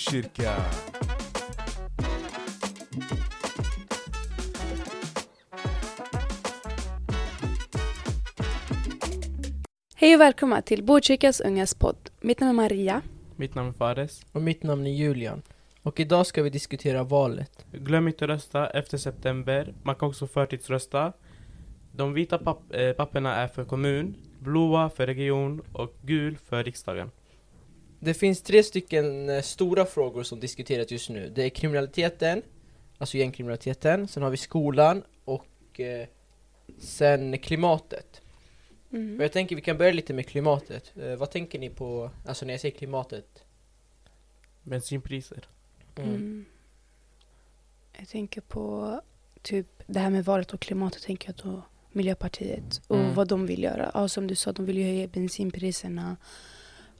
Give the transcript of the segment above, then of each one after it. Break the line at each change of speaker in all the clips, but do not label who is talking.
Botkyrka.
Hej och välkomna till Botkyrkas ungas podd. Mitt namn är Maria.
Mitt namn är Fares.
Och mitt namn är Julian. Och idag ska vi diskutera valet.
Glöm inte att rösta efter september. Man kan också förtidsrösta. De vita papp eh, papperna är för kommun, blåa för region och gul för riksdagen.
Det finns tre stycken eh, stora frågor som diskuteras just nu. Det är kriminaliteten, alltså gängkriminaliteten, sen har vi skolan och eh, sen klimatet. Och
Mm.
jag tänker vi kan börja lite med klimatet. Eh, vad tänker ni på, alltså när jag säger klimatet?
Bensinpriser.
Mm.
Mm. Jag tänker på typ det här med valet och klimatet tänker jag då Miljöpartiet och
Mm.
vad de vill göra. Ja, som du sa, de vill ju höja bensinpriserna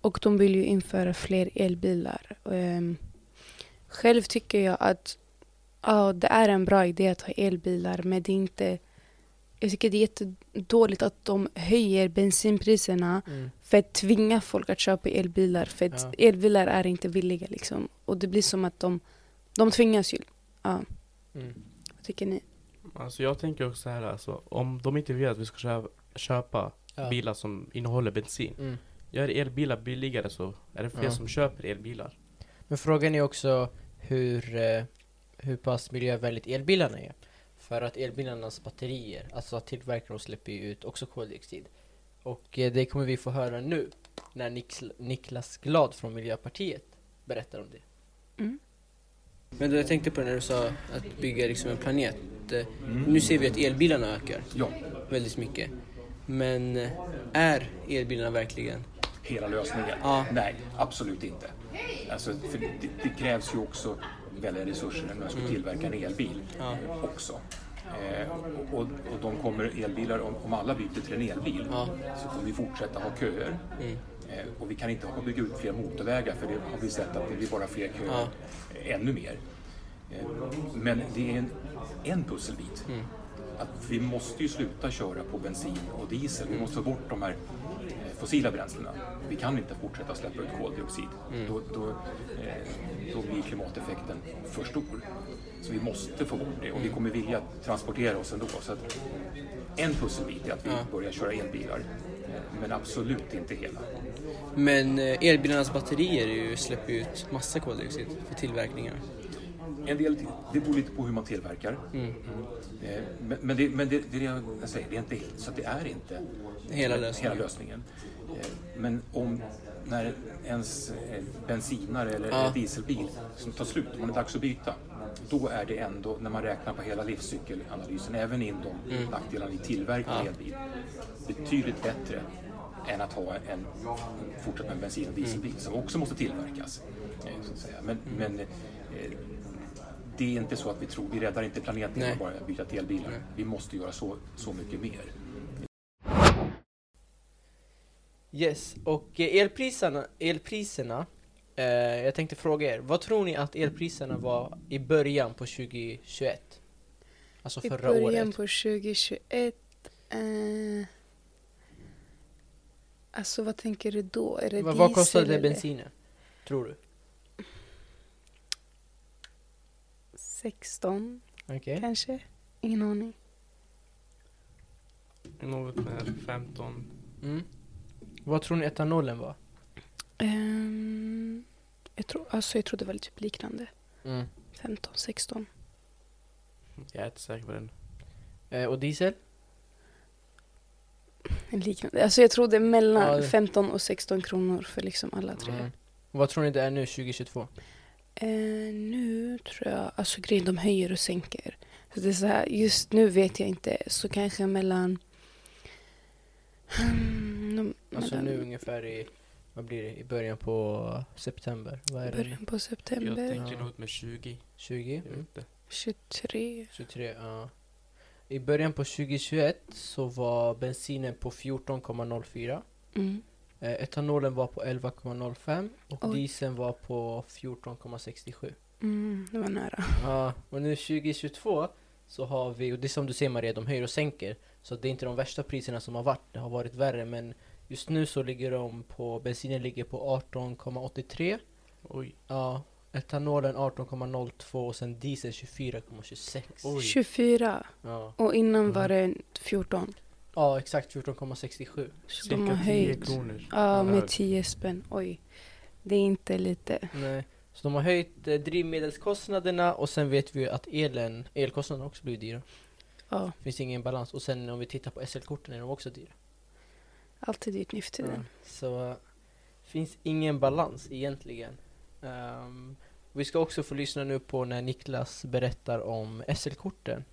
och de vill ju införa fler elbilar. Ehm, själv tycker jag att ja, det är en bra idé att ha elbilar men det är inte jag tycker det är jättedåligt att de höjer bensinpriserna
Mm.
för att tvinga folk att köpa elbilar. För att
Ja.
elbilar är inte billiga liksom. Och det blir som att de, de tvingas ju. Ja,
Mm.
vad tycker ni?
Alltså jag tänker också så här alltså, om de inte vill att vi ska köpa, köpa
Ja.
bilar som innehåller bensin.
Mm.
Gör elbilar billigare så är det fler
Ja.
som köper elbilar.
Men frågan är också hur, eh, hur pass miljövänligt elbilarna är. För att elbilarnas batterier, alltså att tillverkarna släpper ju ut också koldioxid. Och eh, det kommer vi få höra nu när Nikl- Niklas Glad från Miljöpartiet berättar om det.
Mm.
Men jag tänkte på det när du sa att bygga liksom en planet. Eh, Nu ser vi att elbilarna ökar
Ja,
väldigt mycket. Men är elbilarna verkligen?
Hela lösningen?
Ja.
Nej, absolut inte. Alltså, för det, det krävs ju också väldiga resurser när man ska tillverka en elbil
Ja.
också. Eh, och, och de kommer elbilar, om, om alla byter till en elbil
Ja.
så kommer vi fortsätta ha köer.
Mm.
Eh, och vi kan inte ha, bygga ut fler motorvägar för det har vi sett att det blir bara fler köer,
Ja.
eh, ännu mer. Eh, men det är en, en pusselbit.
Mm.
Att vi måste ju sluta köra på bensin och diesel. Vi måste få bort de här eh, fossila bränslena. Vi kan inte fortsätta släppa ut koldioxid.
Mm.
Då, då, eh, då blir klimateffekten för stor. Så vi måste få bort det och vi kommer vilja transportera oss ändå. Så att en pusselbit är att vi
Ja.
börjar köra elbilar. eh, Men absolut inte hela.
Men eh, elbilarnas batterier släpper ut massa koldioxid för tillverkningen.
En del, det beror lite på hur man tillverkar.
Mm.
Eh, Men, men, det, men det, det är det jag säger, det är inte, så det är inte
Hela lösningen.
hela lösningen. Eh, Men om när ens eh, bensinare eller
Ja.
dieselbil som tar slut, om det är dags att byta, då är det ändå, när man räknar på hela livscykelanalysen, även in de
Mm.
nackdelarna i tillverkning av
Ja.
elbil, betydligt bättre än att ha en, fortsätta med en bensin och dieselbil som också måste tillverkas. Men,
Mm.
men det är inte så att vi tror, vi räddar inte planeten genom att bara byta till elbilar.
Nej.
Vi måste göra så, så mycket mer.
Yes, och eh, elpriserna, elpriserna eh, jag tänkte fråga er, vad tror ni att elpriserna var i början på 2021? Alltså
I
förra
början
året.
på 2021. Eh, alltså vad tänker du då? Är det
Vad, vad kostade
eller?
bensinen? Tror du?
16
Okej.
kanske? Ingen aning.
Något med 15.
Mm. Vad tror ni etanolen var?
Ehm, jag, tror, alltså, jag tror det var typ liknande.
Mm.
15, 16.
Jag är inte säker på den.
Eh, och diesel?
Liknande. Alltså jag tror det är mellan
Ja, det-
15 och 16 kronor för liksom alla tre.
Mm. Vad tror ni det är nu 2022?
Eh, nu tror jag, alltså grejen de höjer och sänker. Så det är så här, just nu vet jag inte, så kanske mellan... Hmm, de-
Alltså
mellan
nu ungefär i, vad blir det, i början på september? Vad är det?
början på
Jag
september,
tänker
Ja.
något med 20.
20?
Jag vet
Mm.
inte.
23.
23, ja. I början på 2021 så var bensinen på 14,04.
Mm.
Eh, etanolen var på 11,05 och
Oj.
dieseln var på 14,67.
Mm, det var nära.
Ja, och nu 2022 så har vi, och det är som du ser Maria, de höjer och sänker. Så det är inte de värsta priserna som har varit, det har varit värre men just nu så ligger de på, bensinen ligger på 18,83
Oj.
Ja, Etanolen 18,02 och sen diesel 24,26.
Oj.
24
Ja.
och innan
Mm.
var det 14.
Ja, exakt 14,67.
Så de
Cirka
har
10
höjt.
kronor.
Ja, med
hög.
10 spänn. Oj. Det är inte lite.
Nej. Så de har höjt eh, drivmedelskostnaderna och sen vet vi ju att elen, elkostnaderna också blivit dyra.
Ja,
Finns ingen balans. Och sen om vi tittar på SL-korten är de också dyra.
alltid dyrt nu för tiden.
Så eh, finns ingen balans egentligen. Ehm, vi ska också få lyssna nu på när Niklas berättar om SL-korten.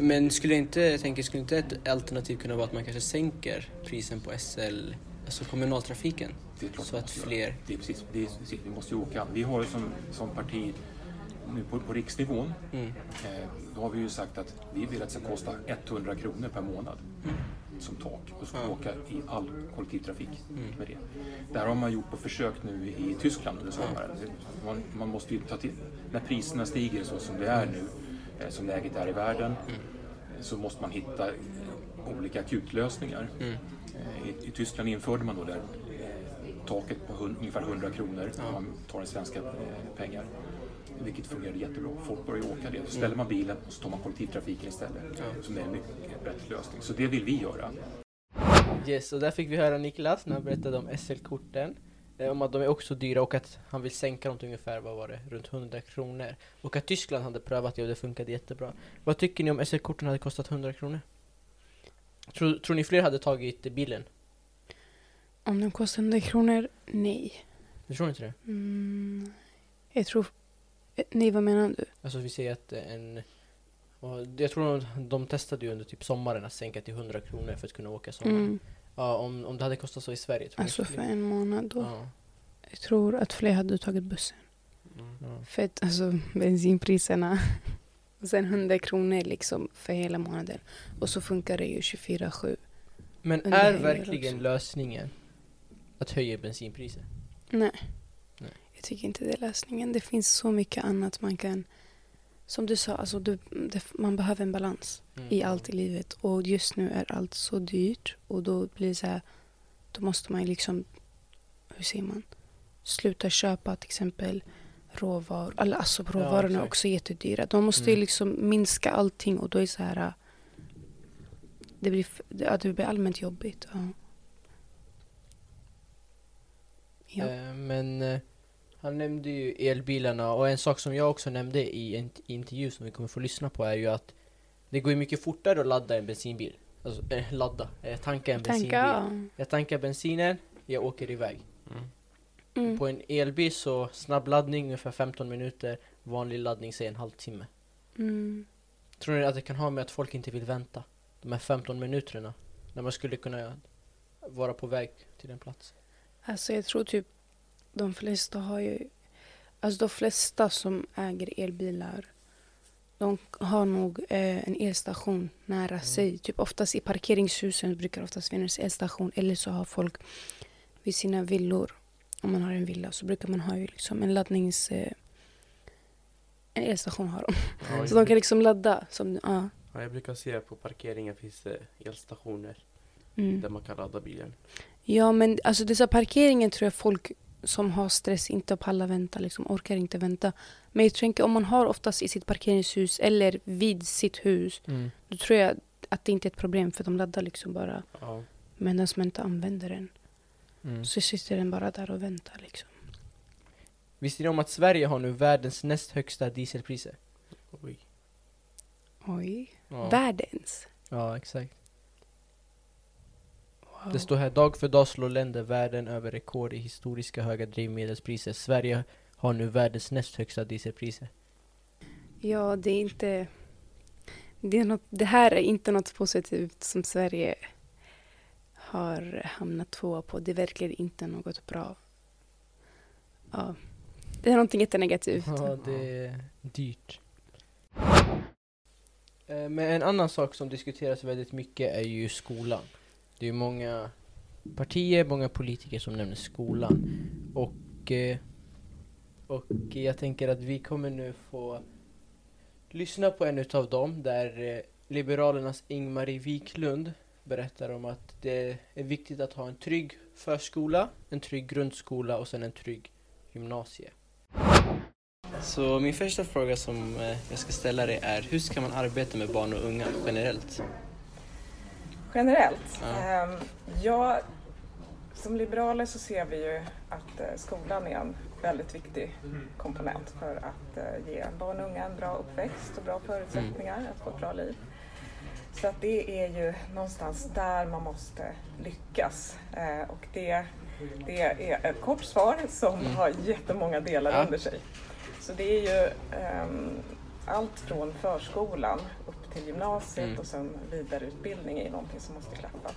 Men skulle inte, jag tänker, skulle inte ett alternativ kunna vara att man kanske sänker prisen på SL, alltså kommunaltrafiken? Så att fler...
Det är precis, det är, precis, vi måste ju åka. Vi har ju som, som parti nu på, på riksnivån,
Mm.
eh, då har vi ju sagt att vi vill att det ska kosta 100 kronor per månad som tak. Och vi
Ja.
åka i all kollektivtrafik
Mm.
med det. Det här har man gjort på försök nu i Tyskland under sommaren. Man, man måste ju ta till, när priserna stiger så som det är nu, som läget är i världen,
Mm.
eh, så måste man hitta eh, olika akutlösningar.
Mm.
Eh, I, I Tyskland införde man då där eh, taket på hun, ungefär 100 kronor om man tar i svenska eh, pengar. Vilket fungerade jättebra. Folk börjar ju åka det. Så ställer man bilen och så tar man kollektivtrafiken istället.
Ja.
Som är en mycket bättre lösning. Så det vill vi göra.
Yes, och där fick vi höra Niklas när han berättade om SL-korten. Eh, om att de är också dyra och att han vill sänka dem till ungefär, vad var det, runt 100 kronor. Och att Tyskland hade prövat det och det funkade jättebra. Vad tycker ni om SL-korten hade kostat 100 kronor? Tror, tror ni fler hade tagit bilen?
Om de kostar 100 kronor? Nej.
Du tror inte det?
Mm, jag tror... Nej, vad menar du?
Alltså vi säger att eh, en... Jag tror de, de testade ju under typ sommaren att sänka till 100 kronor för att kunna åka sommaren.
Mm,
Ja, om, om det hade kostat så i Sverige
alltså för en månad då.
Ja,
Jag tror att fler hade tagit bussen.
Mm.
För att alltså bensinpriserna. Och sen 100 kronor liksom för hela månaden. Och så funkar det ju 24-7.
Men
Under
är verkligen lösningen att höja bensinpriset?
Nej.
Nej.
Jag tycker inte det är lösningen. Det finns så mycket annat man kan... Som du sa, alltså du, det, man behöver en balans
Mm.
i allt i livet. Och just nu är allt så dyrt. Och då blir det så här... Då måste man liksom... Hur säger man? Sluta köpa till exempel råvaror. Alltså råvarorna är
exakt.
också jättedyra. De måste ju
Mm.
liksom minska allting och då är det så här... Det blir, ja, det blir allmänt jobbigt. Ja. Ja.
Eh, Men eh, han nämnde ju elbilarna och en sak som jag också nämnde i en intervju som vi kommer få lyssna på är ju att det går ju mycket fortare att ladda en bensinbil. Alltså eh, ladda, eh, tanka en bensinbil.
Tanka.
Jag tankar bensinen, jag åker iväg.
Mm.
Mm.
På en elbil så snabb laddning ungefär 15 minuter, vanlig laddning säger en halvtimme.
Mm.
Tror ni att det kan ha med att folk inte vill vänta? De här 15 minuterna. När man skulle kunna vara på väg till en plats.
Alltså jag tror typ de flesta har ju... Alltså de flesta som äger elbilar de har nog eh, en elstation nära sig. Typ oftast i parkeringshusen brukar oftast finnas elstation. Eller så har folk vid sina villor, om man har en villa, så brukar man ha ju liksom en laddnings... Eh, en elstation har de.
Ja,
Så de kan liksom ladda. Som, ja.
Ja, jag brukar se på parkeringen finns det elstationer
Mm.
där man kan ladda bilen.
Ja, men alltså dessa parkeringen tror jag folk som har stress inte pallar vänta, liksom orkar inte vänta. Men jag tänker om man har oftast i sitt parkeringshus eller vid sitt hus, då tror jag att det inte är ett problem för de laddar liksom bara
Ja.
medan man inte använder den.
Mm.
Så sitter den bara där och väntar liksom.
Visste ni om att Sverige har nu världens näst högsta dieselpriser?
Oj.
Oj.
Ja,
Världens.
ja exakt. Det står här, dag för dag slår länder världen över rekord i historiska höga drivmedelspriser. Sverige har nu världens näst högsta dieselpriser.
Ja, det är inte... Det, är något, det här är inte något positivt som Sverige har hamnat tvåa på. Det är verkligen inte något bra. Ja, det är någonting jättenegativt.
Ja, det är dyrt. Eh, Men en annan sak som diskuteras väldigt mycket är ju skolan. Det är många partier, många politiker som nämner skolan. Och, eh, och jag tänker att vi kommer nu få lyssna på en utav dem där eh, Liberalernas Ingmarie Wiklund berättar om att det är viktigt att ha en trygg förskola, en trygg grundskola och sen en trygg gymnasie. Så min första fråga som eh, jag ska ställa dig är hur ska man arbeta med barn och unga generellt?
Generellt?
Ja.
Ehm, ja, som liberaler så ser vi ju att eh, skolan är en väldigt viktig komponent för att eh, ge barn och unga en bra uppväxt och bra förutsättningar att få ett bra liv. Så att det är ju någonstans där man måste lyckas. Eh, och det, det är ett kort svar som
Mm.
har jättemånga delar
Ja.
under sig. Så det är ju ehm, allt från förskolan upp till gymnasiet
Mm.
och sen vidareutbildning är någonting som måste klaffa.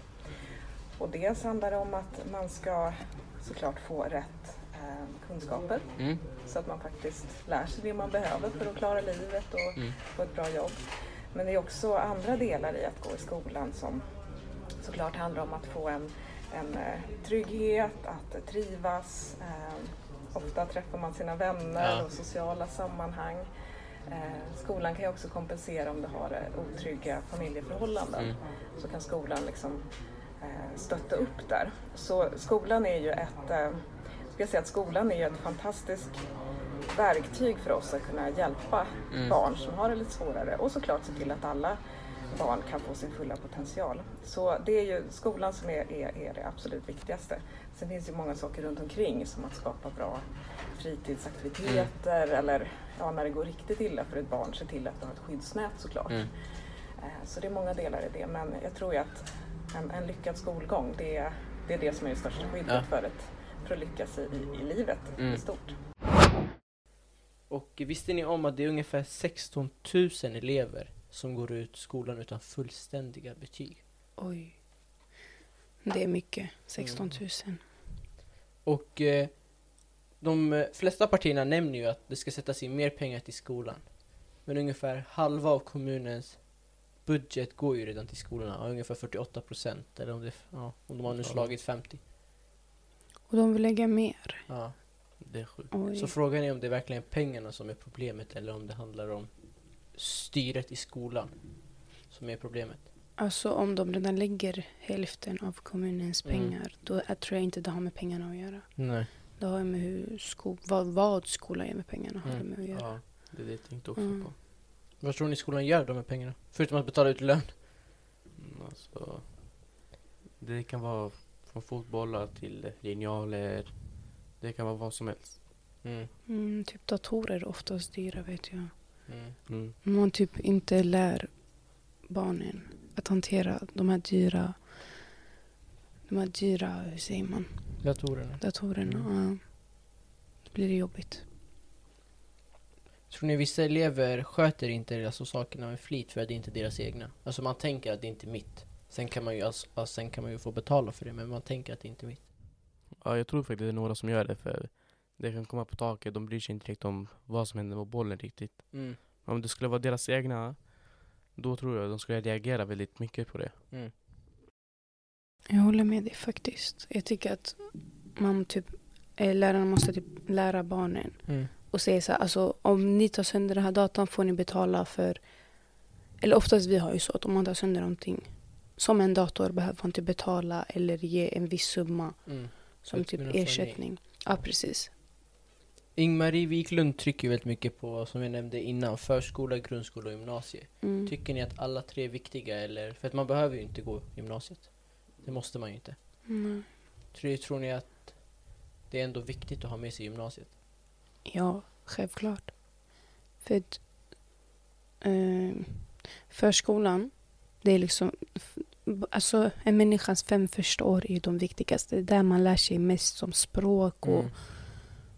Och dels handlar det om att man ska såklart få rätt eh, kunskaper
Mm.
så att man faktiskt lär sig det man behöver för att klara livet och
Mm.
få ett bra jobb. Men det är också andra delar i att gå i skolan som såklart handlar om att få en, en eh, trygghet, att trivas. Eh, ofta träffar man sina vänner
Ja.
och sociala sammanhang. Eh, skolan kan ju också kompensera om du har eh, otrygga familjeförhållanden.
Mm.
Så kan skolan liksom eh, stötta upp där. Så skolan är ju ett, ska jag säga att skolan är ju ett fantastiskt verktyg för oss att kunna hjälpa
Mm.
barn som har det lite svårare och såklart se till att alla barn kan få sin fulla potential. Så det är ju skolan som är, är, är det absolut viktigaste. Sen finns det ju många saker runt omkring som att skapa bra fritidsaktiviteter eller ja, när det går riktigt illa för ett barn, se till att du har ett skyddsnät såklart.
Mm.
Eh, Så det är många delar i det men jag tror ju att en, en lyckad skolgång det är, det är det som är det största skyddet
Ja.
för, ett, för att lyckas i, i, i livet
Mm.
i stort.
Och visste ni om att det är ungefär 16 000 elever som går ut skolan utan fullständiga betyg?
Oj. Det är mycket. 16 000.
Och eh, de eh, flesta partierna nämner ju att det ska sättas in mer pengar till skolan. Men ungefär halva av kommunens budget går ju redan till skolorna, ungefär 48 procent. Eller om, det, ja, om de har nu slagit 50.
Och de vill lägga mer.
Ja.
Det är sjukt.
Oj.
Så frågan är om det verkligen är pengarna som är problemet eller om det handlar om styret i skolan som är problemet.
Alltså om de redan lägger hälften av kommunens
Mm.
pengar, då jag tror jag inte det har med pengarna att göra.
Nej.
Det har med hur sko- vad, vad skolan gör med pengarna har
Mm.
med att göra.
Ja, det är det jag tänkte också
Mm.
på.
Vad tror ni skolan gör då med pengarna? Förutom att betala ut lön?
Mm, Alltså, det kan vara från fotbollar till linjaler. Det kan vara vad som helst.
Mm.
Mm, typ datorer är oftast dyra vet jag.
Mm.
Mm.
Man typ inte lär barnen att hantera de här dyra, de här dyra, hur säger man,
Datorerna.
datorerna.
Mm.
Ja. Då blir det jobbigt.
Tror ni vissa elever sköter inte alltså, sakerna med flit för att det inte är deras egna? Alltså man tänker att det inte är mitt. Sen kan man ju, alltså, sen kan man ju få betala för det, men man tänker att det inte är mitt.
Ja, jag tror faktiskt det är några som gör det för det kan komma på taket, de bryr sig inte riktigt om vad som händer med bollen riktigt.
Mm.
Men om det skulle vara deras egna, då tror jag de skulle reagera väldigt mycket på det.
Mm.
Jag håller med dig faktiskt. Jag tycker att man typ, eh, lärarna måste typ lära barnen
Mm.
och säga så här, alltså om ni tar sönder den här datorn får ni betala för, eller oftast vi har ju så att om man tar sönder någonting som en dator behöver man typ betala eller ge en viss summa
Mm.
som typ ersättning. Ja, precis.
Ingmarie Wiklund trycker väldigt mycket på, som jag nämnde innan, förskola, grundskola och gymnasie.
Mm.
Tycker ni att alla tre är viktiga eller? För att man behöver ju inte gå gymnasiet. Det måste man ju inte.
Mm.
Tror, tror ni att det är ändå viktigt att ha med sig gymnasiet?
Ja, självklart. För att, eh, förskolan, det är liksom... Alltså en människas fem första år är de viktigaste. Det är där man lär sig mest som språk och
Mm.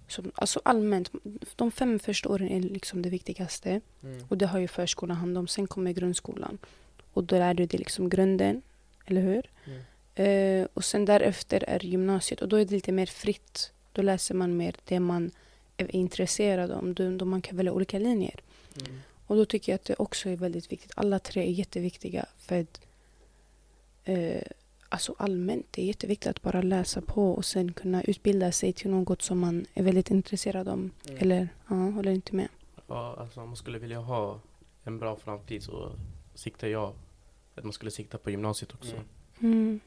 som, alltså allmänt. De fem första åren är liksom det viktigaste.
Mm.
Och det har ju förskolan hand om. Sen kommer grundskolan. Och då lär du dig liksom grunden, eller hur?
Mm.
Eh, och sen därefter är gymnasiet. Och då är det lite mer fritt. Då läser man mer det man är intresserad av. Då, då man kan välja olika linjer.
Mm.
Och då tycker jag att det också är väldigt viktigt. Alla tre är jätteviktiga. För att, eh, alltså allmänt, det är jätteviktigt att bara läsa på och sen kunna utbilda sig till något som man är väldigt intresserad av.
Mm.
Eller, ja, håller inte med.
Ja, alltså om man skulle vilja ha en bra framtid så siktar jag att man skulle sikta på gymnasiet också.
Mm.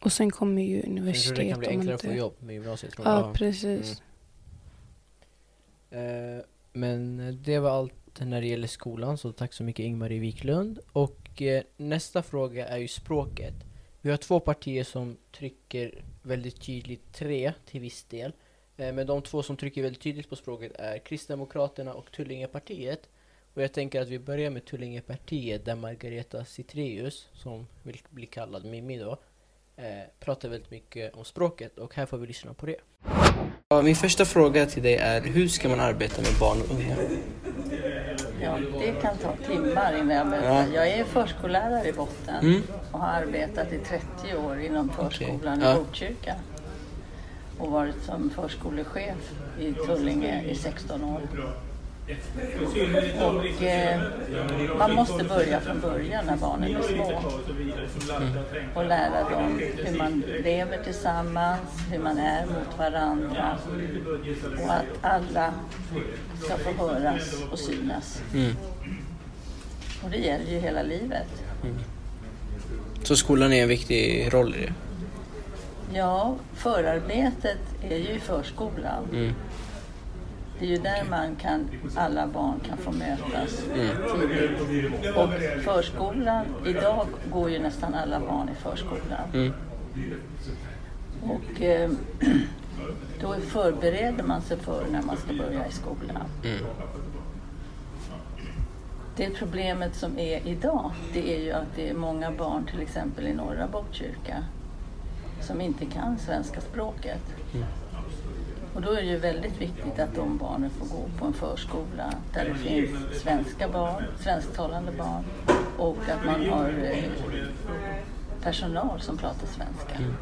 Och sen kommer ju
Jag tror
universitet.
det kan bli enklare att
inte-
få jobb med gymnasiet.
Ja.
Ja.
precis.
Mm. Eh, men det var allt när det gäller skolan, så tack så mycket Ingmarie Wiklund. Och eh, nästa fråga är ju språket. Vi har två partier som trycker väldigt tydligt, tre till viss del. Eh, men de två som trycker väldigt tydligt på språket är Kristdemokraterna och Tullingepartiet. Och jag tänker att vi börjar med Tullingepartiet där Margareta Citreus, som vill bli kallad Mimmi då, eh, pratar väldigt mycket om språket och här får vi lyssna på det. Ja, min första fråga till dig är hur ska man arbeta med barn och unga?
Ja, det kan ta timmar innan jag berättar.
Ja.
Jag är förskollärare i botten
Mm.
och har arbetat i 30 år inom förskolan
Ja.
i Botkyrka. Och varit som förskolechef i Tullinge i 16 år. Och eh, man måste börja från början när barnen är små. Och lära dem hur man lever tillsammans, hur man är mot varandra. Och att alla ska få höras och synas.
Mm.
Och det gäller ju hela livet.
Så skolan är en viktig roll i det?
Ja, förarbetet är ju i förskolan.
Mm.
Det är ju där man kan, alla barn kan få mötas
Mm.
tidigt. Och förskolan, idag går ju nästan alla barn i förskolan.
Mm.
Och eh, då förbereder man sig för när man ska börja i skolan.
Mm.
Det problemet som är idag, det är ju att det är många barn, till exempel i norra Botkyrka, som inte kan svenska språket. Och då är det ju väldigt viktigt att de barnen får gå på en förskola där det finns svenska barn, svensktalande barn och att man har eh, personal som pratar svenska. Mm.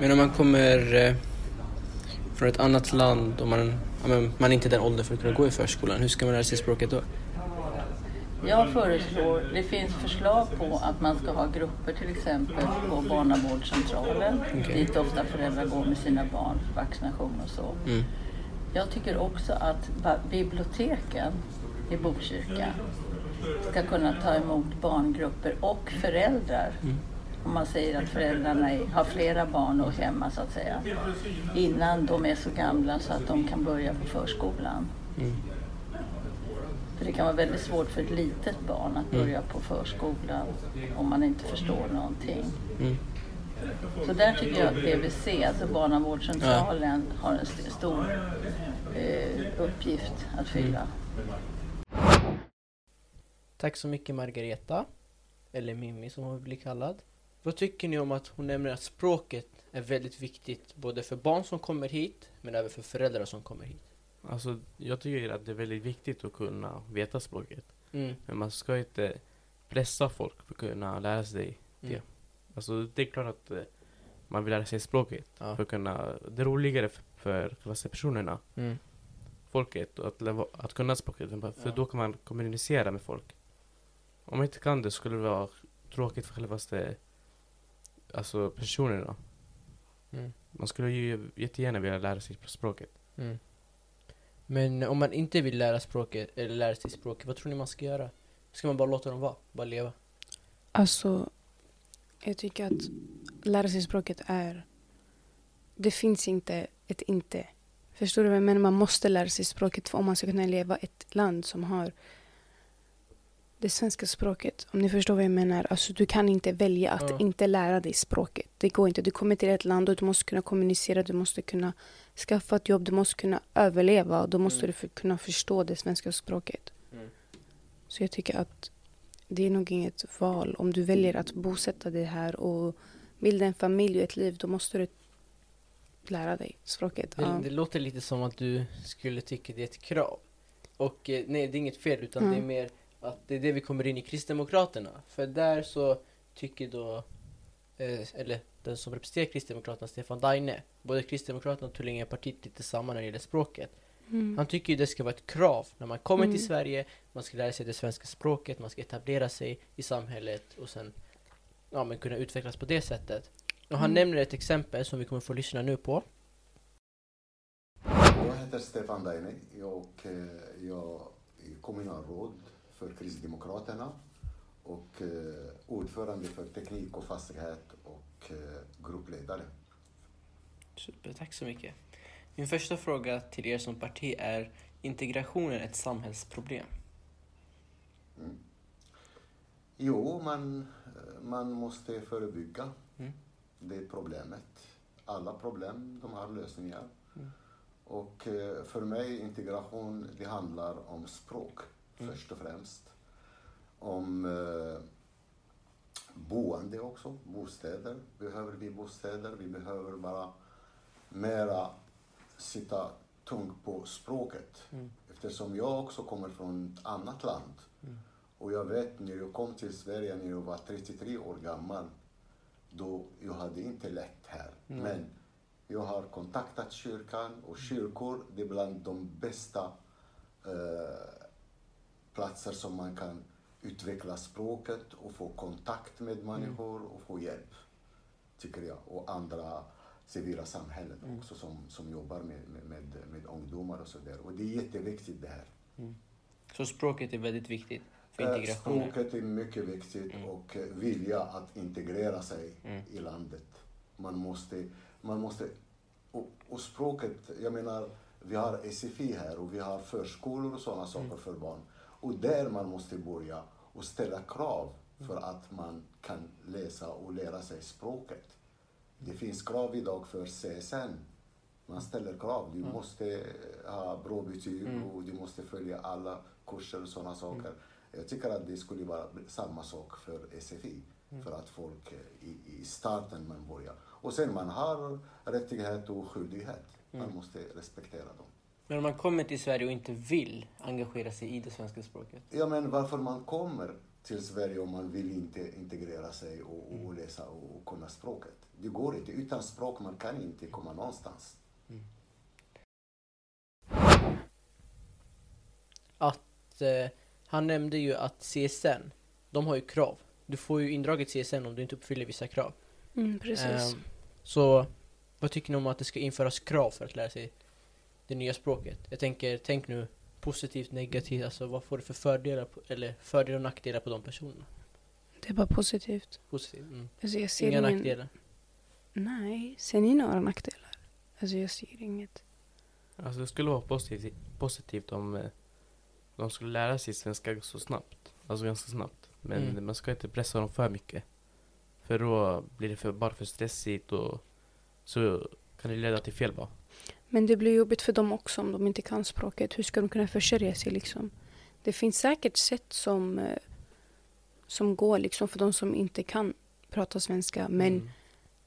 Men om man kommer eh, från ett annat land och man, man är inte i den åldern för att kunna gå i förskolan, hur ska man lära sig språket då?
Jag föreslår, det finns förslag på att man ska ha grupper till exempel på barnavårdscentralen
Okej.
dit ofta föräldrar går med sina barn för vaccination och så.
Mm.
Jag tycker också att biblioteken i Botkyrka ska kunna ta emot barngrupper och föräldrar. Om man säger att föräldrarna är, har flera barn och hemma så att säga. Innan de är så gamla så att de kan börja på förskolan.
Mm.
För det kan vara väldigt svårt för ett litet barn att börja på förskolan om man inte förstår någonting.
Mm.
Så där tycker jag att BVC, alltså barnavårdscentralen, har en st- stor eh, uppgift att fylla.
Tack så mycket Margareta, eller Mimmi som hon vill bli kallad. Vad tycker ni om att hon nämner att språket är väldigt viktigt både för barn som kommer hit men även för föräldrar som kommer hit?
Alltså, jag tycker att det är väldigt viktigt att kunna veta språket.
Mm.
Men man ska inte pressa folk för att kunna lära sig det.
Mm.
Alltså, det är klart att eh, man vill lära sig språket.
Ja.
För att kunna, det är roligare för, för kan man säga, personerna,
Mm.
folket, att, leva- att kunna språket. För
Ja.
då kan man kommunicera med folk. Om man inte kan det skulle det vara tråkigt för självaste alltså personerna.
Mm.
Man skulle ju jättegärna vilja lära sig språket.
Mm. Men om man inte vill lära språket, eller lära sig språket, vad tror ni man ska göra? Ska man bara låta dem vara? Bara leva?
Alltså, jag tycker att lära sig språket är... Det finns inte ett inte. Förstår du vad jag menar? Man måste lära sig språket för om man ska kunna leva i ett land som har det svenska språket. Om ni förstår vad jag menar. Alltså, du kan inte välja att
Ja.
inte lära dig språket. Det går inte. Du kommer till ett land och du måste kunna kommunicera. Du måste kunna skaffa ett jobb. Du måste kunna överleva. Och då måste
Mm.
du för, kunna förstå det svenska språket.
Mm.
Så jag tycker att det är nog inget val. Om du väljer att bosätta dig här och bilda en familj och ett liv, då måste du lära dig språket.
Det,
Ja.
det låter lite som att du skulle tycka det är ett krav. Och eh, nej, det är inget fel utan det är
Mm.
mer att det är det vi kommer in i Kristdemokraterna. För där så tycker då, eh, eller den som representerar Kristdemokraterna, Stefan Daine, både Kristdemokraterna och Tullingepartiet lite samma när det gäller språket.
Mm.
Han tycker ju det ska vara ett krav när man kommer
Mm.
till Sverige, man ska lära sig det svenska språket, man ska etablera sig i samhället och sen ja, men kunna utvecklas på det sättet. Och han
Mm.
nämner ett exempel som vi kommer få lyssna nu på.
Jag heter Stefan Daine och eh, jag är kommunalråd för Kristdemokraterna och eh, ordförande för teknik och fastighet och eh, gruppledare.
Super, tack så mycket. Min första fråga till er som parti är integrationen ett samhällsproblem?
Mm. Jo, man, man måste förebygga
Mm.
det problemet. Alla problem, de har lösningar.
Mm.
Och eh, för mig, integration, det handlar om språk
Mm.
först och främst. Om eh, boende också, bostäder. Behöver vi bostäder? Vi behöver bara mera sitta tungt på språket.
Mm.
Eftersom jag också kommer från ett annat land.
Mm.
Och jag vet när jag kom till Sverige när jag var 33 år gammal. Då jag hade inte lätt här.
Mm.
Men jag har kontaktat kyrkan och kyrkor det är bland de bästa eh, platser som man kan utveckla språket och få kontakt med människor och få hjälp. Tycker jag. Och andra civila samhällen
Mm.
också som, som jobbar med, med, med, ungdomar och sådär. Och det är jätteviktigt det här.
Så språket är väldigt viktigt för
Eh,
integrationen?
Språket är mycket viktigt
Mm.
och vilja att integrera sig
Mm.
i landet. Man måste, man måste och, och språket, jag menar, vi har SFI här och vi har förskolor och sådana saker
Mm.
för barn. Och där man måste börja och ställa krav
Mm.
för att man kan läsa och lära sig språket. Det finns krav idag för CSN. Man ställer krav. Du måste ha bra betyg
Mm.
och du måste följa alla kurser och sådana saker. Jag tycker att det skulle vara samma sak för SFI. För att folk eh, i, i starten man börjar. Och sen man har rättighet och skyldighet. Man måste respektera dem.
Men om man kommer till Sverige och inte vill engagera sig i det svenska språket?
Ja men varför man kommer till Sverige om man vill inte integrera sig och, och läsa och, och kunna språket. Det går inte. Utan språk man kan inte komma någonstans.
Att eh, han nämnde ju att CSN, de har ju krav. Du får ju indraget CSN om du inte uppfyller vissa krav.
Mm, precis.
Ehm, så vad tycker ni om att det ska införas krav för att lära sig det nya språket? Jag tänker, tänk nu positivt, negativt, alltså vad får det för fördelar, på, eller fördelar och nackdelar på de personerna?
Det är bara positivt.
Positivt? Mm.
Alltså jag ser
Inga
ingen...
nackdelar?
Nej, ser ni några nackdelar? Alltså jag ser inget.
Alltså det skulle vara positivt, positivt om eh, de skulle lära sig svenska så snabbt. Alltså ganska snabbt. Men
Mm.
man ska inte pressa dem för mycket. För då blir det för, bara för stressigt och så kan det leda till fel val.
Men det blir jobbigt för dem också om de inte kan språket. Hur ska de kunna försörja sig liksom? Det finns säkert sätt som, eh, som går liksom för de som inte kan prata svenska. Men
Mm.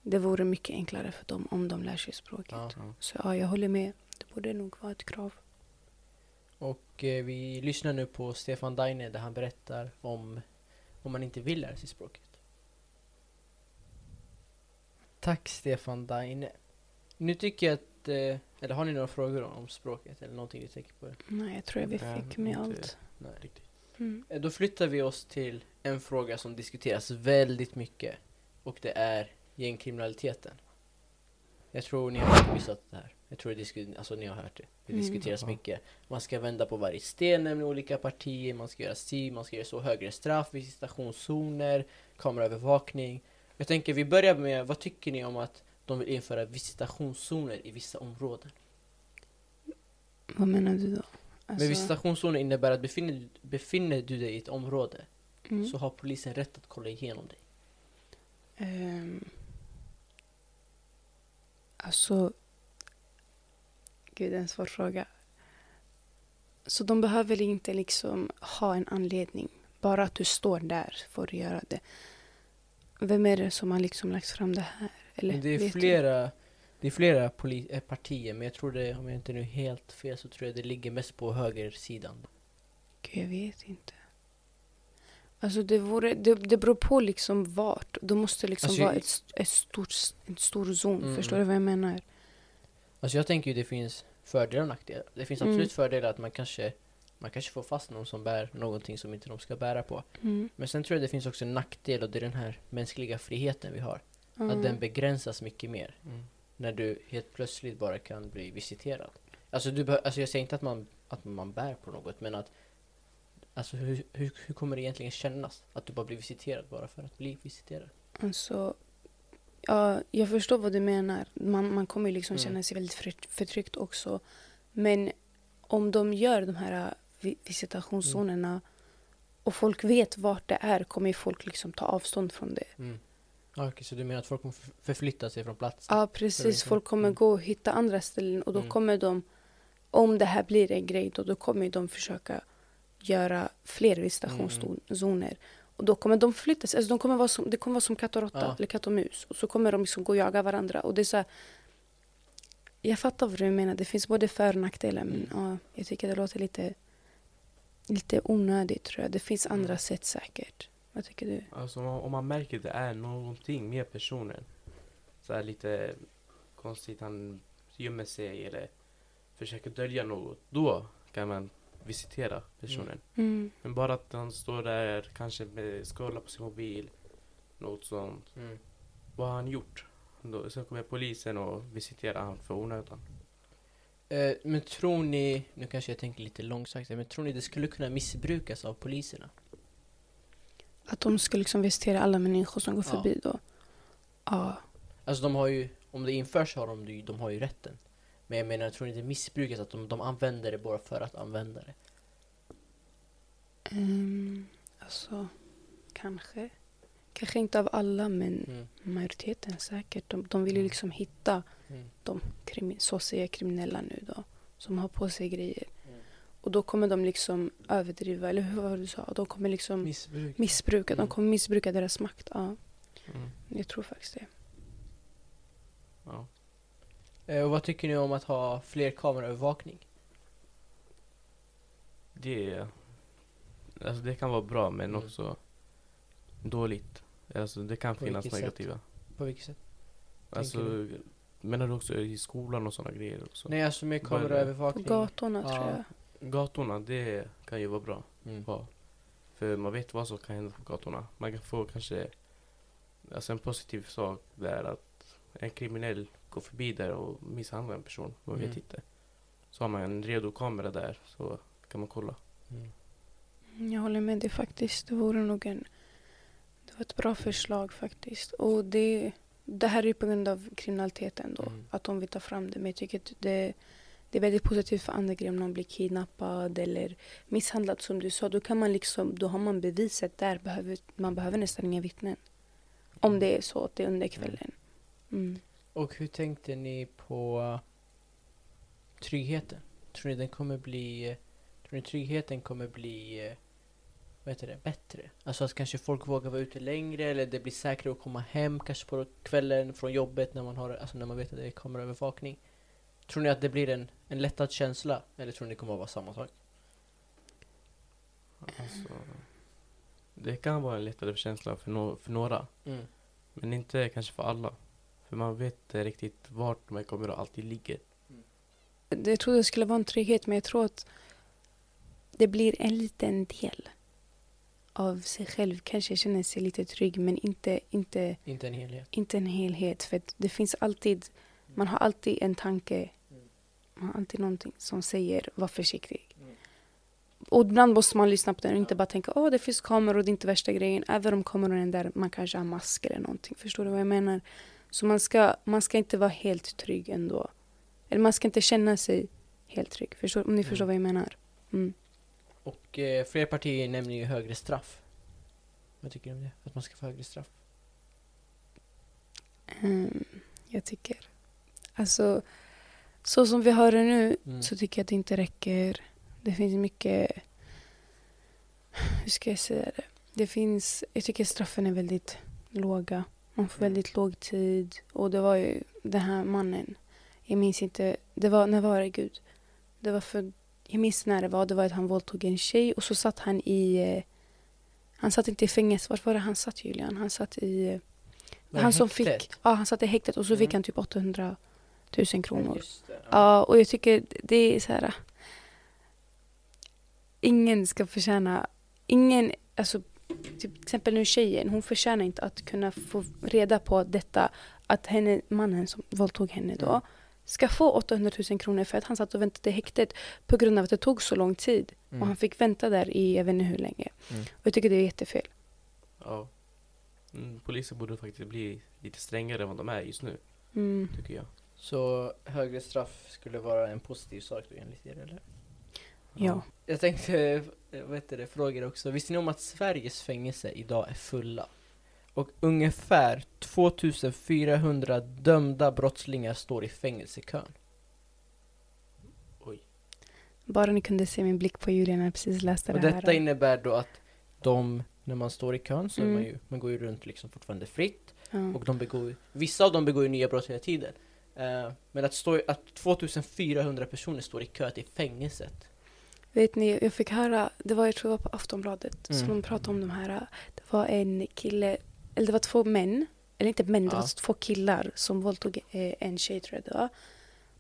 det vore mycket enklare för dem om de lär sig språket.
Ja.
Så ja, jag håller med. Det borde nog vara ett krav.
Och eh, vi lyssnar nu på Stefan Daine där han berättar om om man inte vill lära sig språket. Tack Stefan Daine. Nu tycker jag att, eh, eller har ni några frågor om språket eller någonting ni tänker på?
Nej, jag tror jag vi fick med
inte-
allt.
Nej.
Riktigt.
Mm.
Eh, Då flyttar vi oss till en fråga som diskuteras väldigt mycket och det är gängkriminaliteten. Jag tror ni har missat det här. Jag tror det disku- alltså, ni har hört det. Det
Mm.
diskuteras mycket. Man ska vända på varje sten med olika partier, man ska göra si, man ska göra så högre straff, visitationszoner, kameraövervakning. Jag tänker vi börjar med, vad tycker ni om att de vill införa visitationszoner i vissa områden?
Vad menar du då? Alltså,
Men visitationszoner innebär att befinner, befinner du dig i ett område
mm.
så har polisen rätt att kolla igenom dig.
Ehm, alltså... Gud, det är en svår fråga. Så de behöver inte liksom ha en anledning. Bara att du står där får du göra det. Vem är det som har liksom lagt fram det här? Eller,
det är
du?
flera, det är flera eh, partier, men jag tror det, om jag inte nu är helt fel, så tror jag det ligger mest på högersidan.
Gud, jag vet inte. Alltså det, vore, det, det beror på liksom vart. Det måste liksom
Alltså,
vara ett, ett stort, en stor zon.
Mm,
Förstår
mm.
du vad jag menar?
Alltså jag tänker ju det finns fördelar och nackdelar. Det finns absolut
Mm.
fördelar att man kanske, man kanske får fast någon som bär någonting som inte de ska bära på.
Mm.
Men sen tror jag det finns också en nackdel och det är den här mänskliga friheten vi har.
Mm.
Att den begränsas mycket mer.
Mm.
När du helt plötsligt bara kan bli visiterad. Alltså, du alltså jag säger inte att man, att man bär på något, men att Alltså hur, hur, hur kommer det egentligen kännas att du bara blir visiterad bara för att bli visiterad?
Alltså, Ja, jag förstår vad du menar. Man, man kommer liksom
Mm.
känna sig väldigt för- förtryckt också. Men om de gör de här äh, vi- visitationszonerna och folk vet vart det är kommer folk liksom ta avstånd från det.
Mm. Okej, så du menar att folk kommer förflytta sig från platsen?
Ja, precis.
liksom.
Folk kommer
Mm.
gå och hitta andra ställen och då
Mm.
kommer de, om det här blir en grej, då, då kommer de försöka göra fler visitationszoner. Och då kommer de flytta sig. Alltså de kommer vara som, det kommer vara som katt och råtta,
Ja.
eller katt och mus. Och så kommer de liksom gå och jaga varandra. Och det är så här, jag fattar vad du menar. Det finns både för och nackdelar. Men
Mm.
ja, jag tycker det låter lite, lite onödigt tror jag. Det finns andra
Mm.
sätt säkert. Vad tycker du?
Alltså om man, om man märker att det är någonting med personen. Så här lite konstigt, han gömmer sig eller försöker dölja något. Då kan man visitera personen.
Mm.
Men bara att han står där, kanske med, scrollar på sin mobil. Något sånt.
Mm.
Vad har han gjort? Då, sen kommer polisen och visiterar han för onödan.
Eh, men tror ni, nu kanske jag tänker lite långsökt, men tror ni det skulle kunna missbrukas av poliserna?
Att de ska liksom visitera alla människor som går
Ja.
förbi då. Ja.
Alltså de har ju, om det införs har de, ju- de har ju rätten. Men jag menar, tror ni det missbrukas att de, de använder det bara för att använda det?
Um, alltså, kanske. Kanske inte av alla, men
Mm.
majoriteten säkert. De, de vill ju
Mm.
liksom hitta
Mm.
de krimi, så säger kriminella nu då. Som har på sig grejer. Och då kommer de liksom överdriva, eller hur var det du sa? De kommer liksom
Missbruk.
missbruka, de
Mm.
kommer missbruka deras makt. Ja,
Mm.
jag tror faktiskt det.
Ja.
Eh, och vad tycker ni om att ha fler kameraövervakning?
Det, alltså det kan vara bra men
Mm.
också dåligt. Alltså det kan
På
finnas
vilket sätt?
negativa.
På vilket sätt?
Alltså, menar du också i skolan och sådana grejer också?
Nej, alltså med
det?
På
kameraövervakning.
gatorna
Ja.
tror jag.
Gatorna, det kan ju vara bra.
Mm.
Ja. För man vet vad som kan hända på gatorna. Man kan få kanske alltså en positiv sak där att en kriminell går förbi där och misshandlar en person. Man vet
Mm.
inte. Så har man en redo kamera där så kan man kolla.
Mm.
Jag håller med dig faktiskt. Det vore nog en... Det var ett bra förslag faktiskt. Och det, det här är ju på grund av kriminaliteten då.
Mm.
Att de vill ta fram det. Men jag tycker att det, det är väldigt positivt för andra grejer. Om någon blir kidnappad eller misshandlad som du sa. Då kan man liksom, då har man beviset där. Behöver, man behöver nästan inga vittnen. Om det är så att det är under kvällen. Mm.
Och hur tänkte ni på tryggheten? Tror ni den kommer bli... Tror ni tryggheten kommer bli... Vad heter det? Bättre? Alltså att kanske folk vågar vara ute längre eller det blir säkrare att komma hem kanske på kvällen från jobbet när man har alltså när man vet att det är kameraövervakning. Tror ni att det blir en, en lättad känsla? Eller tror ni det kommer att vara samma sak?
Alltså, det kan vara en lättare känsla för, no- för några.
Mm.
Men inte kanske för alla. För man vet inte riktigt vart de här kamerorna alltid ligger.
Det- Jag trodde det skulle vara en trygghet men jag tror att det blir en liten del av sig själv. Kanske känner sig lite trygg men inte, inte,
Inte en helhet.
inte en helhet. För det finns alltid, man har alltid en tanke. Man har alltid någonting som säger var försiktig.
Mm.
Och ibland måste man lyssna på den och inte bara tänka åh det finns kameror, det är inte värsta grejen. Även om kameran är där, man kanske har mask eller någonting. Förstår du vad jag menar? Så man ska, man ska inte vara helt trygg ändå. Eller man ska inte känna sig helt trygg. Förstår, om ni förstår
Mm.
vad jag menar. Mm.
Och eh, fler partier nämner ju högre straff. Vad tycker du om det? Att man ska få högre straff?
Ehm, jag tycker. Alltså, så som vi har det nu
Mm.
så tycker jag att det inte räcker. Det finns mycket... Hur ska jag säga det? Det finns... Jag tycker straffen är väldigt låga. Man får
Mm.
väldigt låg tid. Och det var ju den här mannen. Jag minns inte. Det var, när var det Gud? Det var för... Jag minns när det var. Det var att han våldtog en tjej och så satt han i... eh, Han satt inte i fängelse. Vart var det han satt Julian? Han satt i... eh,
Var
han som fick... Ja, han satt i häktet och så fick
Mm.
han typ 800 000 kronor.
just det.
Ja, och jag tycker det är så här. Ingen ska förtjäna, ingen, alltså typ, till exempel nu tjejen, hon förtjänar inte att kunna få reda på detta, att henne, mannen som våldtog henne då,
Mm.
ska få 800 000 kronor för att han satt och väntade i häktet på grund av att det tog så lång tid.
Mm.
Och han fick vänta där i jag vet inte hur länge.
Mm.
Och jag tycker det är jättefel.
Ja. Mm, poliser borde faktiskt bli lite strängare än vad de är just nu,
Mm.
tycker jag.
Så högre straff skulle vara en positiv sak då enligt er eller?
Ja.
Jag tänkte, eh, vad heter det, fråga också. Visste ni om att Sveriges fängelse idag är fulla? Och ungefär 2400 dömda brottslingar står i fängelsekön.
Oj.
Bara ni kunde se min blick på Julia när jag precis läste
Och
det
detta
här.
innebär då att de, när man står i kön så är man
Mm.
ju, man går ju runt liksom fortfarande fritt.
ja.
Och de begår, vissa av dem begår ju nya brott hela tiden. Eh, men att, stå, att 2400 personer står i kö till fängelset.
Vet ni, jag fick höra, det var jag tror det var på Aftonbladet,
Mm.
som de pratade om de här. Det var en kille, eller det var två män, eller inte män, det
Ja.
var två killar som våldtog eh, en tjej tror jag det var.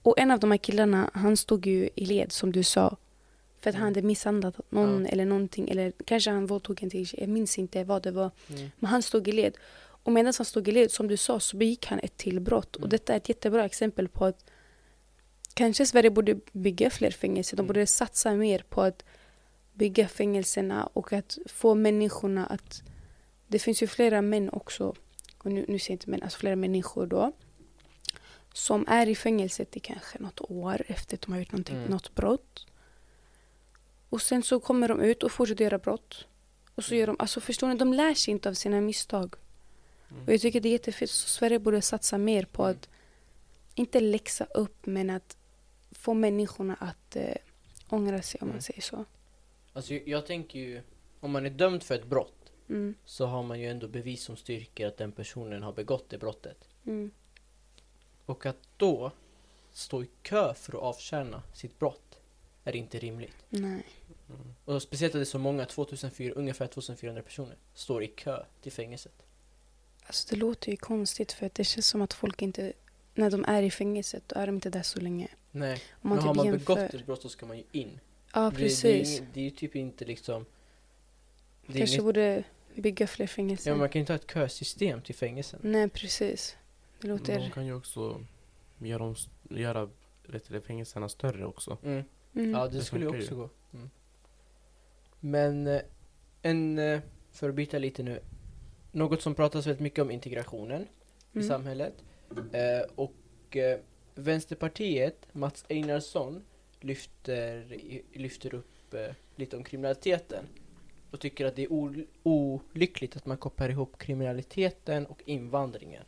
Och en av de här killarna, han stod ju i led som du sa. För att han
Mm.
hade misshandlat någon
Ja.
eller någonting, eller kanske han våldtog en till tjej, jag minns inte vad det var.
Mm.
Men han stod i led. Och medan han stod i led, som du sa, så begick han ett till brott.
Mm.
Och detta är ett jättebra exempel på att kanske Sverige borde bygga fler fängelser. De
Mm.
borde satsa mer på att bygga fängelserna och att få människorna att... Det finns ju flera män också, och nu, nu säger jag inte män, alltså flera människor då, som är i fängelset i kanske något år efter att de har gjort någonting,
Mm.
något brott. Och sen så kommer de ut och fortsätter göra brott. Och så gör de, alltså förstår ni, de lär sig inte av sina misstag.
Mm.
Och jag tycker det är jättefint. Så Sverige borde satsa mer på
Mm.
att inte läxa upp men att få människorna att eh, ångra sig om
Mm.
man säger så.
Alltså jag, jag tänker ju, om man är dömd för ett brott
Mm.
så har man ju ändå bevis som styrker att den personen har begått det brottet.
Mm.
Och att då stå i kö för att avtjäna sitt brott är inte rimligt.
Nej.
Mm.
Och speciellt att det är så många, 2400, ungefär 2400 personer, står i kö till fängelset.
Alltså det låter ju konstigt för att det känns som att folk inte, när de är i fängelset, då är de inte där så länge.
Nej,
Om
men
man
har
typ
man
jämför.
begått ett brott så ska man ju in.
Ja,
Det, det, är,
precis.
ing- det är ju typ inte liksom... Det
Kanske
inget,
borde bygga fler fängelser.
ja, man kan ju inte ha ett kösystem till fängelsen.
Nej, precis. Det
De
låter...
kan ju också göra, om, göra vet du, det, fängelserna större också.
Mm.
Mm.
Ja, det,
Det
skulle också
ju.
gå. Mm. Men eh, en, eh, för att byta lite nu, något som pratas väldigt mycket om integrationen i
Mm.
samhället. Eh, och eh, Vänsterpartiet, Mats Einarsson, lyfter, i- lyfter upp eh, lite om kriminaliteten. Och tycker att det är ol- olyckligt att man kopplar ihop kriminaliteten och invandringen.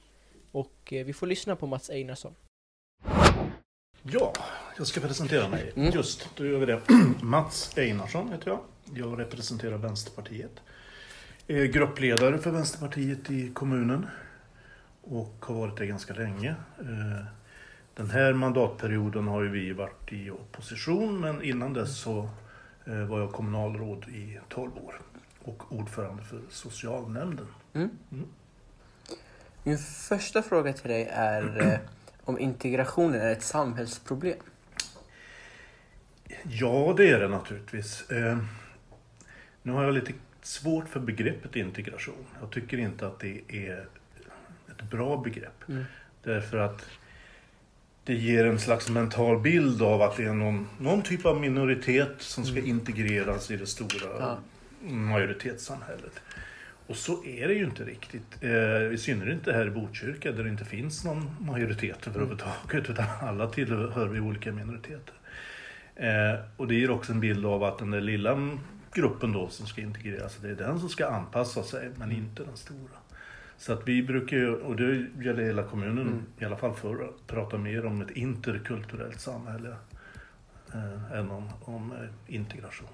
Och eh, vi får lyssna på Mats Einarsson.
Ja, jag ska presentera mig.
Mm.
Just, då gör vi det. Mats Einarsson heter jag. Jag representerar Vänsterpartiet. Är gruppledare för Vänsterpartiet i kommunen och har varit det ganska länge. Eh, Den här mandatperioden har ju vi varit i opposition men innan dess så eh, var jag kommunalråd i 12 år och ordförande för socialnämnden.
Min första fråga till dig är eh, om integrationen är ett samhällsproblem.
Ja, det är det naturligtvis. Eh, nu har jag lite svårt för begreppet integration. Jag tycker inte att det är ett bra begrepp.
Mm.
Därför att det ger en slags mental bild av att det är någon, någon typ av minoritet som ska integreras i det stora
Ja.
majoritetssamhället. Och så är det ju inte riktigt. Eh, I synnerhet inte här i Botkyrka där det inte finns någon majoritet överhuvudtaget utan alla tillhör vi olika minoriteter. Eh, och det ger också en bild av att den där lilla gruppen då som ska integreras, det är den som ska anpassa sig men inte den stora. Så att vi brukar ju, och det gäller hela kommunen,
Mm.
i alla fall förr, prata mer om ett interkulturellt samhälle eh, än om, om eh, integration.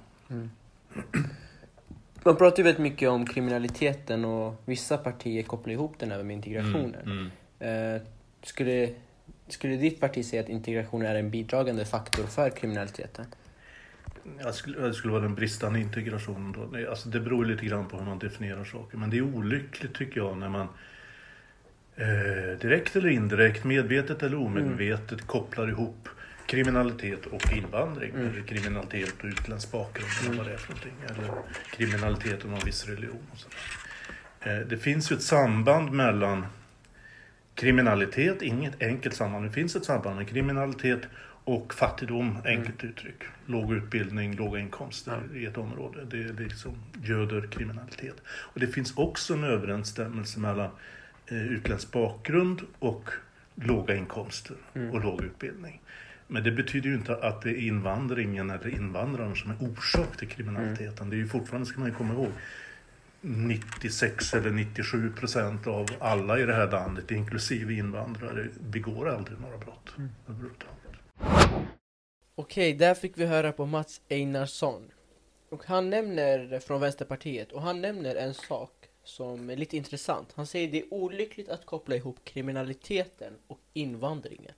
Man pratar ju väldigt mycket om kriminaliteten och vissa partier kopplar ihop den även med integrationen.
Mm,
Eh, skulle, skulle ditt parti säga att integration är en bidragande faktor för kriminaliteten?
Jag skulle, det skulle vara den bristande integrationen då. Alltså det beror lite grann på hur man definierar saker. Men det är olyckligt tycker jag när man eh, direkt eller indirekt, medvetet eller omedvetet kopplar ihop kriminalitet och invandring.
Mm.
Eller kriminalitet och utländsk bakgrund eller vad det är för någonting. Eller kriminalitet och någon viss religion. Och sådär. Eh, det finns ju ett samband mellan kriminalitet, inget enkelt samband, det finns ett samband med kriminalitet och fattigdom, enkelt uttryck. Låg utbildning, låga inkomster i ett område. Det liksom göder kriminalitet. Och det finns också en överensstämmelse mellan eh, utländsk bakgrund och låga inkomster och låg utbildning. Men det betyder ju inte att det är invandringen eller invandrarna som är orsak till kriminaliteten. Det är ju fortfarande, ska man ju komma ihåg, 96 eller 97 procent av alla i det här landet, inklusive invandrare, begår aldrig några brott överhuvudtaget.
Okej, där fick vi höra på Mats Einarsson. Och han nämner, från Vänsterpartiet, och han nämner en sak som är lite intressant. Han säger det är olyckligt att koppla ihop kriminaliteten och invandringen.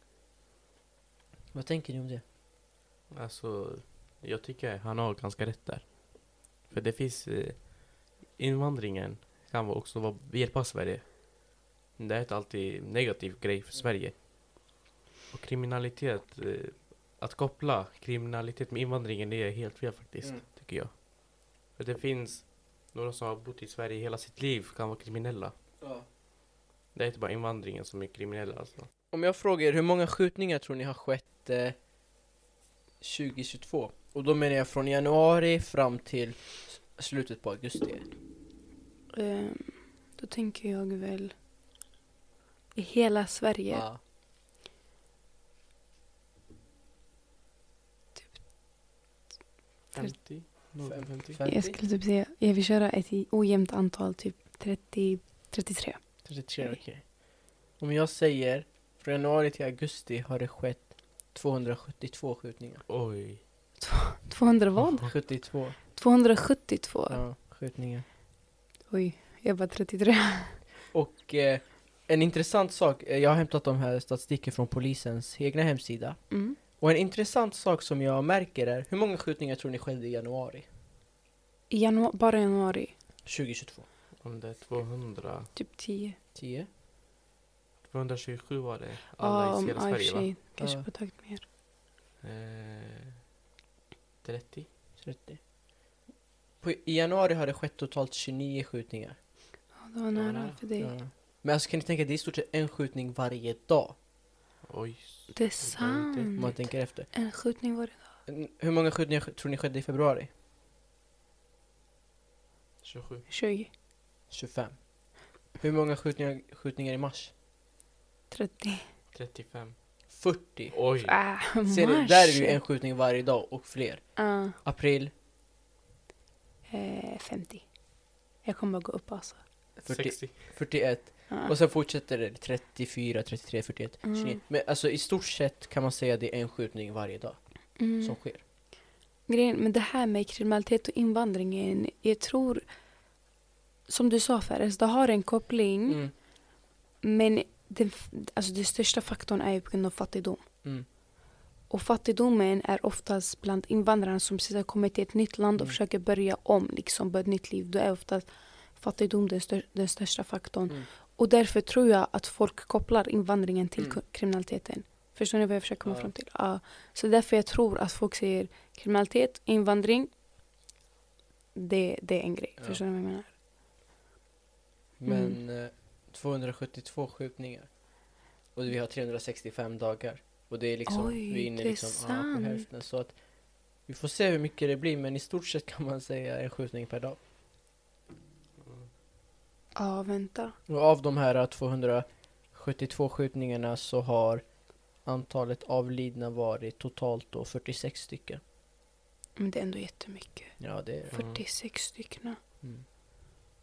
Vad tänker ni om det?
Alltså, jag tycker han har ganska rätt där. För det finns... Eh, invandringen kan också vara, hjälpa Sverige. Det är inte alltid negativ grej för Sverige. Och kriminalitet, eh, att koppla kriminalitet med invandringen, det är helt fel faktiskt,
Mm.
tycker jag. För det finns några som har bott i Sverige hela sitt liv kan vara kriminella. Det är inte bara invandringen som är kriminella alltså.
Om jag frågar hur många skjutningar tror ni har skett eh, 2022? Och då menar jag från januari fram till slutet på augusti.
Ehm, då tänker jag väl i hela Sverige.
Ja.
50? Någon 50?
50?
Jag skulle typ säga, jag vill köra ett ojämnt antal, typ 30, 33.
33, okej. Om jag säger från januari till augusti har det skett 272 skjutningar.
Oj.
200 vad?
72
272?
ja, skjutningar.
Oj, jag var 33.
Och eh, en intressant sak, eh, jag har hämtat de här statistiken från polisens egna hemsida.
Mm.
Och en intressant sak som jag märker är, hur många skjutningar tror ni skedde i januari
I januari, bara januari,
2022?
Om det är 200...
typ 10.
10?
227 var det. Alla
Ja,
i
om
hela
ja,
Sverige va?
Kanske
Ja.
på takt mer.
Eh, 30?
30? På, I januari har det skett totalt 29 skjutningar.
Ja, det var nära
nära.
för dig.
Ja. Men alltså kan ni tänka, det är i stort sett en skjutning varje dag.
Oj.
Det är
inte-
Om
sant.
man tänker efter.
En skjutning var det.
En- Hur många skjutningar tror ni skedde i februari?
27.
20,
25. Hur många skjutningar, skjutningar i mars?
30.
35.
40.
Oj.
Ah,
Ser
mars.
där är det ju en skjutning varje dag och fler.
Ja,
April,
eh, 50. Jag kommer bara gå upp alltså.
40,
60.
41. Och sen fortsätter det 34, 33, 41,
Mm.
29. Men alltså i stort sett kan man säga det är en skjutning varje dag
Mm.
som sker.
Grejen med det här med kriminalitet och invandringen, jag tror som du sa Fares, det har en koppling
Mm.
men den, alltså den största faktorn är ju på grund av fattigdom.
Mm.
Och fattigdomen är oftast bland invandrarna som precis har kommit till ett nytt land och
Mm.
försöker börja om, liksom börja ett nytt liv. Då är oftast fattigdom den, stör, den största faktorn.
Mm.
Och därför tror jag att folk kopplar invandringen till
Mm.
kriminaliteten. Förstår ni vad jag försöker komma
Ja.
fram till? Ja. Så därför jag tror att folk säger kriminalitet, invandring. Det, det är en grej.
Ja.
Förstår ni vad jag menar?
Men eh, 272 skjutningar. Och vi har 365 dagar. Och det är liksom,
Oj,
vi är inne
det är
liksom, ja, på hälften. Så att vi får se hur mycket det blir, men i stort sett kan man säga en skjutning per dag.
Ja, vänta.
Och av de här 272 skjutningarna så har antalet avlidna varit totalt då 46 stycken.
Men det är ändå jättemycket.
Ja, det är...
46 stycken.
Mm.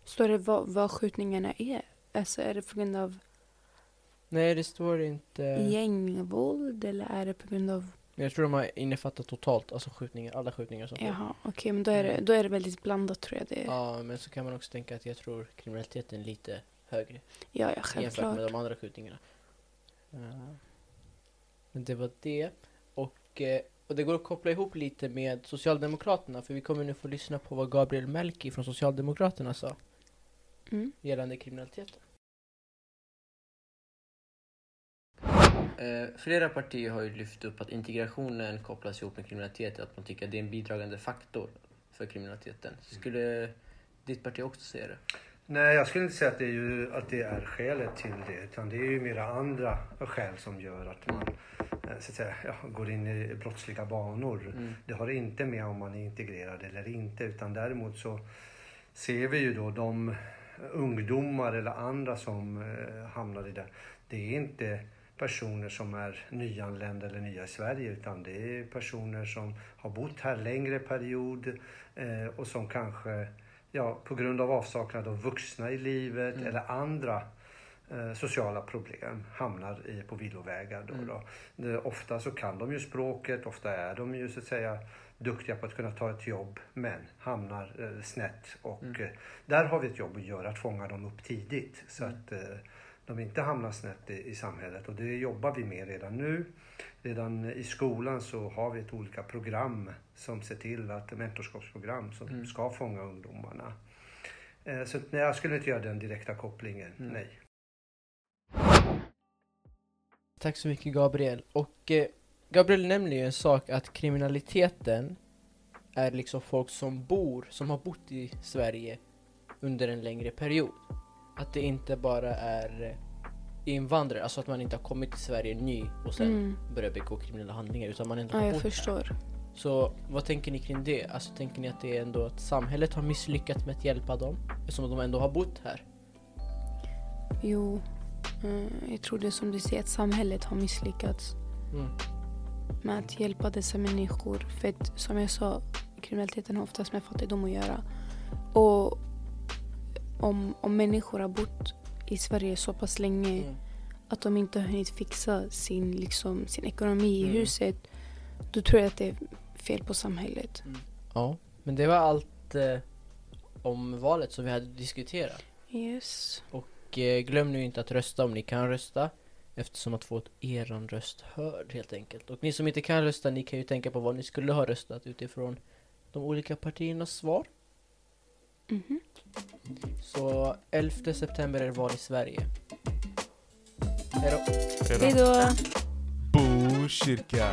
Står det vad, vad skjutningarna är? Alltså är det på grund av
Nej, det står inte...
gängvåld eller är det på grund av...
Jag tror de har innefattat totalt, alltså skjutningar, alla skjutningar som sker.
Jaha, okej men då är, det, då är det väldigt blandat tror jag. Det, ja,
Ja, men så kan man också tänka att jag tror kriminaliteten är lite högre
ja,
jämfört
självklart.
med de andra skjutningarna. Ja. Men det var det. Och, eh, och det går att koppla ihop lite med Socialdemokraterna för vi kommer nu få lyssna på vad Gabriel Melki från Socialdemokraterna sa
Mm.
gällande kriminaliteten. Eh, flera partier har ju lyft upp att integrationen kopplas ihop med kriminalitet, att man tycker att det är en bidragande faktor för kriminaliteten. Skulle ditt parti också säga det?
Nej, jag skulle inte säga att det, är ju, att det är skälet till det. Utan det är ju mera andra skäl som gör att man eh, så att säga, ja, går in i brottsliga banor.
Mm.
Det har inte med om man är integrerad eller inte utan däremot så ser vi ju då de ungdomar eller andra som eh, hamnar i det. Det är inte personer som är nyanlända eller nya i Sverige utan det är personer som har bott här längre period eh, och som kanske ja, på grund av avsaknad av vuxna i livet
Mm.
eller andra eh, sociala problem hamnar i, på villovägar. Då,
Mm.
då. Det, ofta så kan de ju språket, ofta är de ju så att säga duktiga på att kunna ta ett jobb men hamnar eh, snett och
Mm.
eh, där har vi ett jobb att göra, att fånga dem upp tidigt så
Mm.
att eh, de inte hamnar snett i, i samhället och det jobbar vi med redan nu. Redan i skolan så har vi ett olika program som ser till att mentorskapsprogram som
Mm.
ska fånga ungdomarna. Eh, Så nej, jag skulle inte göra den direkta kopplingen,
Mm.
nej.
Tack så mycket Gabriel. Och eh, Gabriel nämner ju en sak att kriminaliteten är liksom folk som bor, som har bott i Sverige under en längre period. Att det inte bara är invandrare, alltså att man inte har kommit till Sverige ny och sen
Mm.
börjar begå kriminella handlingar utan man ändå
Ja,
har
jag
bott här.
förstår.
Så vad tänker ni kring det? Alltså tänker ni att det är ändå att samhället har misslyckats med att hjälpa dem eftersom de ändå har bott här?
Jo, eh, jag tror det är som du säger att samhället har misslyckats
Mm.
med att hjälpa dessa människor. För att, som jag sa, kriminaliteten har oftast med fattigdom att göra. Och om, om människor har bott i Sverige så pass länge
Mm.
att de inte har hunnit fixa sin, liksom, sin ekonomi i
Mm.
huset, då tror jag att det är fel på samhället.
Ja, men det var allt eh, om valet som vi hade diskuterat.
Yes.
Och eh, glöm nu inte att rösta om ni kan rösta eftersom att få ett eran röst hörd helt enkelt. Och ni som inte kan rösta, ni kan ju tänka på vad ni skulle ha röstat utifrån de olika partiernas svar.
Mhm.
Så 11 september är val i Sverige. Hejdå!
Hej då!
Botkyrka.